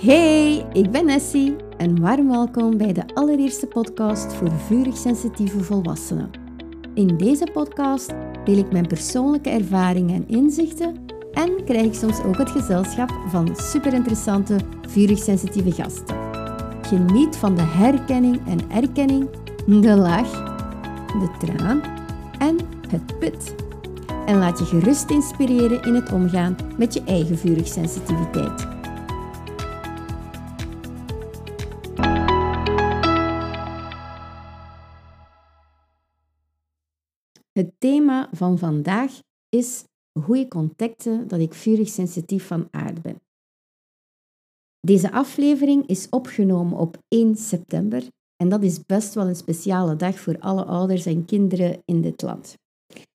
Hey, ik ben Nessie en warm welkom bij de allereerste podcast voor vurig sensitieve volwassenen. In deze podcast deel ik mijn persoonlijke ervaringen en inzichten en krijg ik soms ook het gezelschap van superinteressante vurig sensitieve gasten. Geniet van de herkenning en erkenning, de lach, de traan en het put. En laat je gerust inspireren in het omgaan met je eigen vurig sensitiviteit. Het thema van vandaag is hoe ik ontdekte dat ik vurig sensitief van aard ben. Deze aflevering is opgenomen op 1 september en dat is best wel een speciale dag voor alle ouders en kinderen in dit land.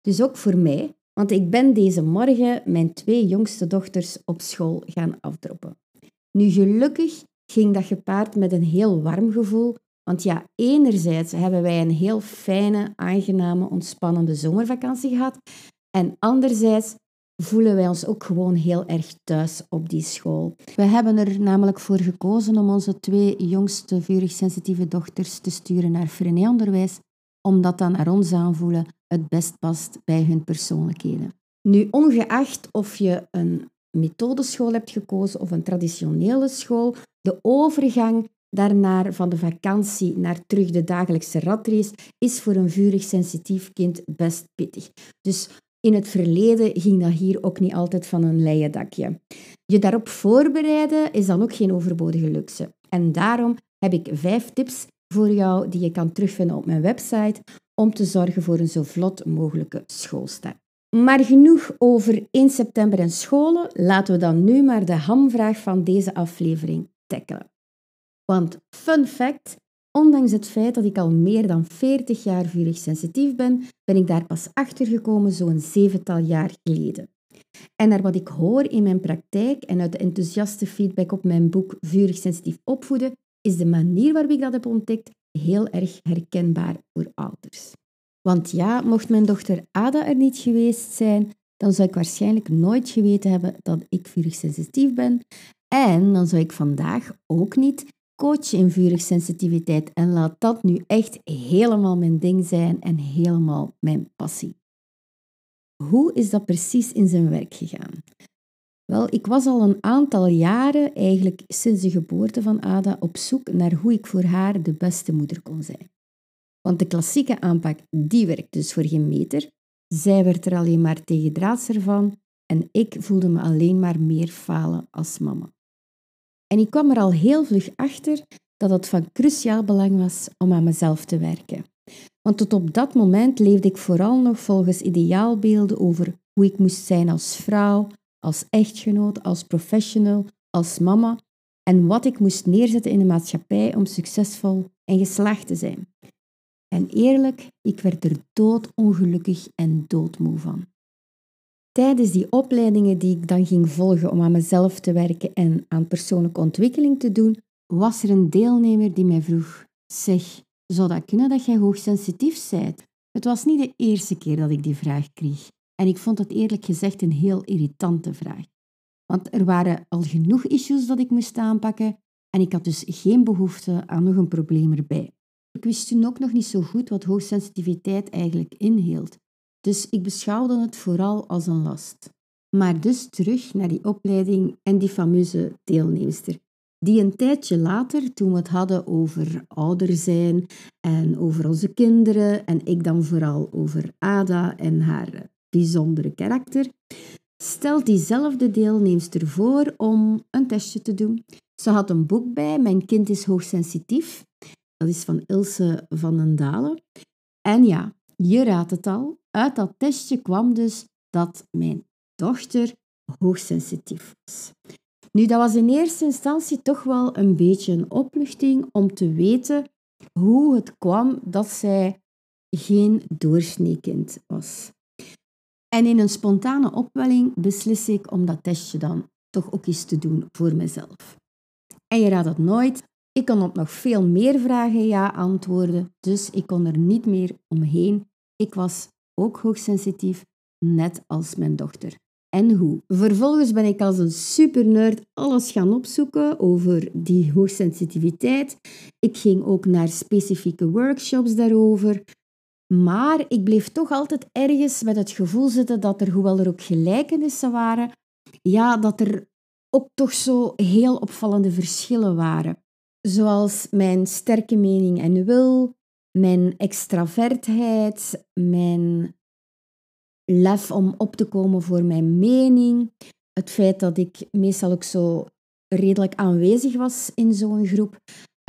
Dus ook voor mij, want ik ben deze morgen mijn twee jongste dochters op school gaan afdroppen. Nu gelukkig ging dat gepaard met een heel warm gevoel, want ja, enerzijds hebben wij een heel fijne, aangename, ontspannende zomervakantie gehad en anderzijds voelen wij ons ook gewoon heel erg thuis op die school. We hebben er namelijk voor gekozen om onze twee jongste vurig sensitieve dochters te sturen naar Freinet-onderwijs, omdat dat naar ons aanvoelen het best past bij hun persoonlijkheden. Nu, ongeacht of je een methodeschool hebt gekozen of een traditionele school, de overgang daarnaar van de vakantie naar terug de dagelijkse ratrace is voor een vurig sensitief kind best pittig. Dus in het verleden ging dat hier ook niet altijd van een leien dakje. Je daarop voorbereiden is dan ook geen overbodige luxe. En daarom heb ik vijf tips voor jou die je kan terugvinden op mijn website om te zorgen voor een zo vlot mogelijke schoolstart. Maar genoeg over 1 september en scholen. Laten we dan nu maar de hamvraag van deze aflevering tackelen. Want fun fact, ondanks het feit dat ik al meer dan 40 jaar vurig sensitief ben, ben ik daar pas achter gekomen zo'n zevental jaar geleden. En naar wat ik hoor in mijn praktijk en uit de enthousiaste feedback op mijn boek Vurig sensitief opvoeden, is de manier waarop ik dat heb ontdekt heel erg herkenbaar voor ouders. Want ja, mocht mijn dochter Ada er niet geweest zijn, dan zou ik waarschijnlijk nooit geweten hebben dat ik vurig sensitief ben. En dan zou ik vandaag ook niet in vurig sensitiviteit. En laat dat nu echt helemaal mijn ding zijn en helemaal mijn passie. Hoe is dat precies in zijn werk gegaan? Wel, ik was al een aantal jaren, eigenlijk sinds de geboorte van Ada, op zoek naar hoe ik voor haar de beste moeder kon zijn. Want de klassieke aanpak, die werkt dus voor geen meter. Zij werd er alleen maar tegen draadser van en ik voelde me alleen maar meer falen als mama. En ik kwam er al heel vlug achter dat het van cruciaal belang was om aan mezelf te werken. Want tot op dat moment leefde ik vooral nog volgens ideaalbeelden over hoe ik moest zijn als vrouw, als echtgenoot, als professional, als mama en wat ik moest neerzetten in de maatschappij om succesvol en geslaagd te zijn. En eerlijk, ik werd er doodongelukkig en doodmoe van. Tijdens die opleidingen die ik dan ging volgen om aan mezelf te werken en aan persoonlijke ontwikkeling te doen, was er een deelnemer die mij vroeg: Zeg, zou dat kunnen dat jij hoogsensitief bent? Het was niet de eerste keer dat ik die vraag kreeg. En ik vond het eerlijk gezegd een heel irritante vraag. Want er waren al genoeg issues dat ik moest aanpakken en ik had dus geen behoefte aan nog een probleem erbij. Ik wist toen ook nog niet zo goed wat hoogsensitiviteit eigenlijk inhield. Dus ik beschouwde het vooral als een last. Maar dus terug naar die opleiding en die fameuze deelnemster. Die een tijdje later, toen we het hadden over ouder zijn en over onze kinderen, en ik dan vooral over Ada en haar bijzondere karakter, stelt diezelfde deelnemster voor om een testje te doen. Ze had een boek bij, Mijn kind is hoogsensitief. Dat is van Ilse van den Dalen. En ja, je raadt het al, uit dat testje kwam dus dat mijn dochter hoogsensitief was. Nu, dat was in eerste instantie toch wel een beetje een opluchting om te weten hoe het kwam dat zij geen doorsneekind was. En in een spontane opwelling beslis ik om dat testje dan toch ook eens te doen voor mezelf. En je raadt het nooit, ik kon op nog veel meer vragen ja antwoorden, dus ik kon er niet meer omheen. Ik was ook hoogsensitief, net als mijn dochter. en hoe. Vervolgens ben ik als een supernerd alles gaan opzoeken over die hoogsensitiviteit. Ik ging ook naar specifieke workshops daarover. Maar ik bleef toch altijd ergens met het gevoel zitten dat er, hoewel er ook gelijkenissen waren, ja, dat er ook toch zo heel opvallende verschillen waren. Zoals mijn sterke mening en wil, mijn extravertheid, mijn lef om op te komen voor mijn mening, het feit dat ik meestal ook zo redelijk aanwezig was in zo'n groep.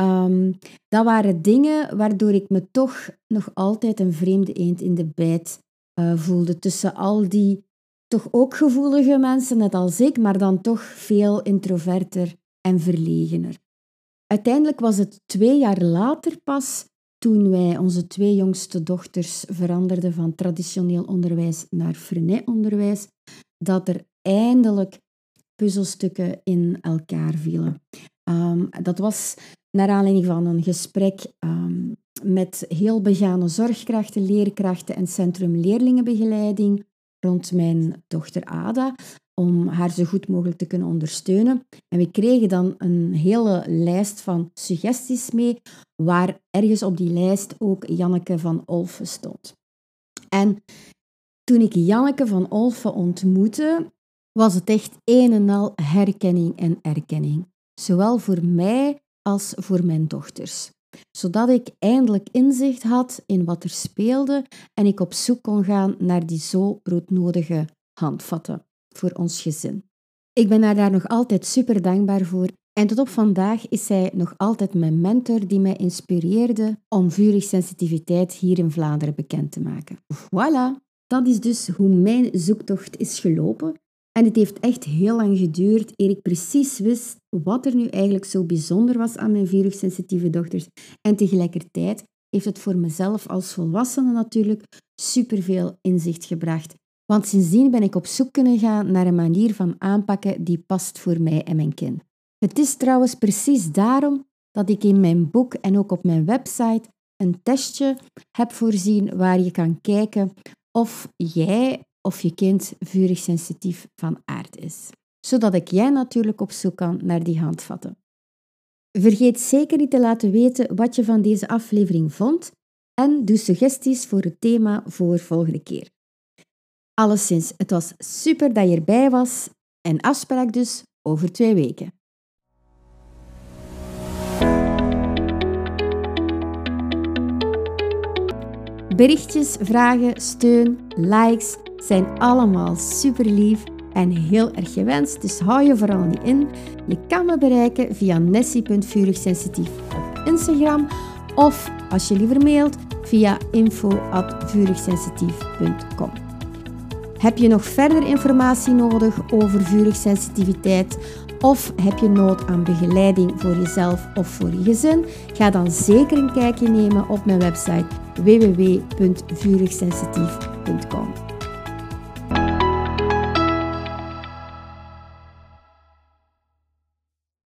Um, dat waren dingen waardoor ik me toch nog altijd een vreemde eend in de bijt uh, voelde tussen al die toch ook gevoelige mensen, net als ik, maar dan toch veel introverter en verlegener. Uiteindelijk was het twee jaar later pas toen wij onze twee jongste dochters veranderden van traditioneel onderwijs naar Frenet-onderwijs, dat er eindelijk puzzelstukken in elkaar vielen. Um, dat was naar aanleiding van een gesprek um, met heel begane zorgkrachten, leerkrachten en Centrum Leerlingenbegeleiding rond mijn dochter Ada, om haar zo goed mogelijk te kunnen ondersteunen. En we kregen dan een hele lijst van suggesties mee, waar ergens op die lijst ook Janneke van Olfen stond. En toen ik Janneke van Olfen ontmoette, was het echt een en al herkenning en erkenning. Zowel voor mij als voor mijn dochters. Zodat ik eindelijk inzicht had in wat er speelde en ik op zoek kon gaan naar die zo broodnodige handvatten voor ons gezin. Ik ben haar daar nog altijd super dankbaar voor. En tot op vandaag is zij nog altijd mijn mentor die mij inspireerde om vurig sensitiviteit hier in Vlaanderen bekend te maken. Voilà, dat is dus hoe mijn zoektocht is gelopen. En het heeft echt heel lang geduurd eer ik precies wist wat er nu eigenlijk zo bijzonder was aan mijn virussensitieve dochters. En tegelijkertijd heeft het voor mezelf als volwassene natuurlijk superveel inzicht gebracht. Want sindsdien ben ik op zoek kunnen gaan naar een manier van aanpakken die past voor mij en mijn kind. Het is trouwens precies daarom dat ik in mijn boek en ook op mijn website een testje heb voorzien waar je kan kijken of jij of je kind vurig sensitief van aard is. Zodat ik jij natuurlijk op zoek kan naar die handvatten. Vergeet zeker niet te laten weten wat je van deze aflevering vond en doe suggesties voor het thema voor volgende keer. Alleszins, het was super dat je erbij was en afspraak dus over twee weken. Berichtjes, vragen, steun, likes zijn allemaal super lief en heel erg gewenst, dus hou je vooral niet in. Je kan me bereiken via nessie.vurigsensitief op Instagram of als je liever mailt via info.vurigsensitief.com. Heb je nog verder informatie nodig over vurigsensitiviteit of heb je nood aan begeleiding voor jezelf of voor je gezin? Ga dan zeker een kijkje nemen op mijn website www.vurigsensitief.com.